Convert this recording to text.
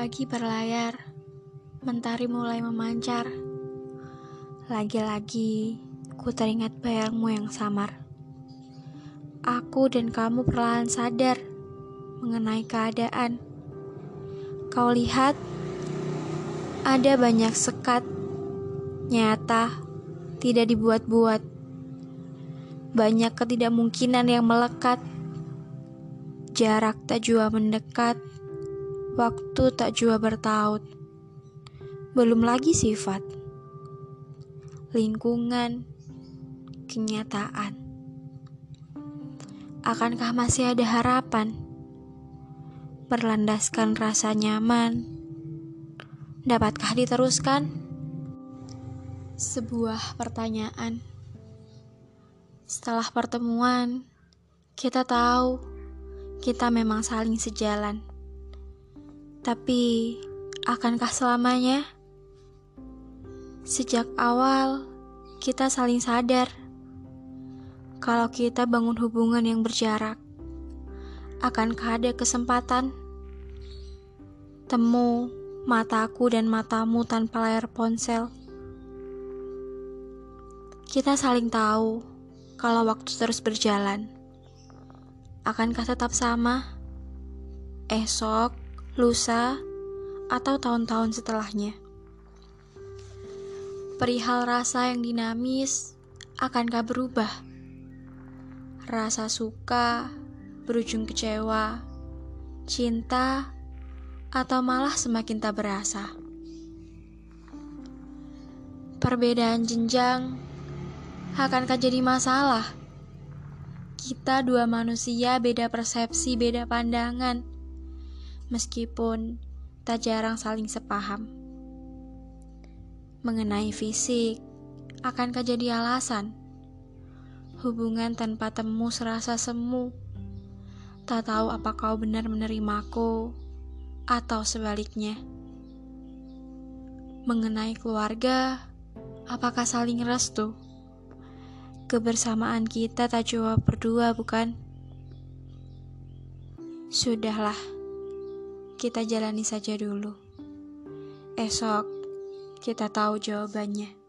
Pagi berlayar, mentari mulai memancar. Lagi-lagi ku teringat bayangmu yang samar. Aku dan kamu perlahan sadar mengenai keadaan. Kau lihat, ada banyak sekat nyata, tidak dibuat-buat. Banyak ketidakmungkinan yang melekat. Jarak tak jua mendekat Waktu tak jua bertaut. Belum lagi sifat. Lingkungan. Kenyataan. Akankah masih ada harapan? Berlandaskan rasa nyaman. Dapatkah diteruskan? Sebuah pertanyaan. Setelah pertemuan, kita tahu kita memang saling sejalan. Tapi, akankah selamanya? Sejak awal, kita saling sadar kalau kita bangun hubungan yang berjarak. Akankah ada kesempatan? Temu mataku dan matamu tanpa layar ponsel. Kita saling tahu kalau waktu terus berjalan. Akankah tetap sama? Esok, lusa, atau tahun-tahun setelahnya. Perihal rasa yang dinamis, akankah berubah? Rasa suka berujung kecewa, cinta, atau malah semakin tak berasa. Perbedaan jenjang akankah jadi masalah? Kita dua manusia beda persepsi, beda pandangan meskipun tak jarang saling sepaham. Mengenai fisik, akankah jadi alasan? Hubungan tanpa temu serasa semu. Tak tahu apa kau benar menerimaku atau sebaliknya. Mengenai keluarga, apakah saling restu? Kebersamaan kita tak jawab berdua, bukan? Sudahlah kita jalani saja dulu. Esok kita tahu jawabannya.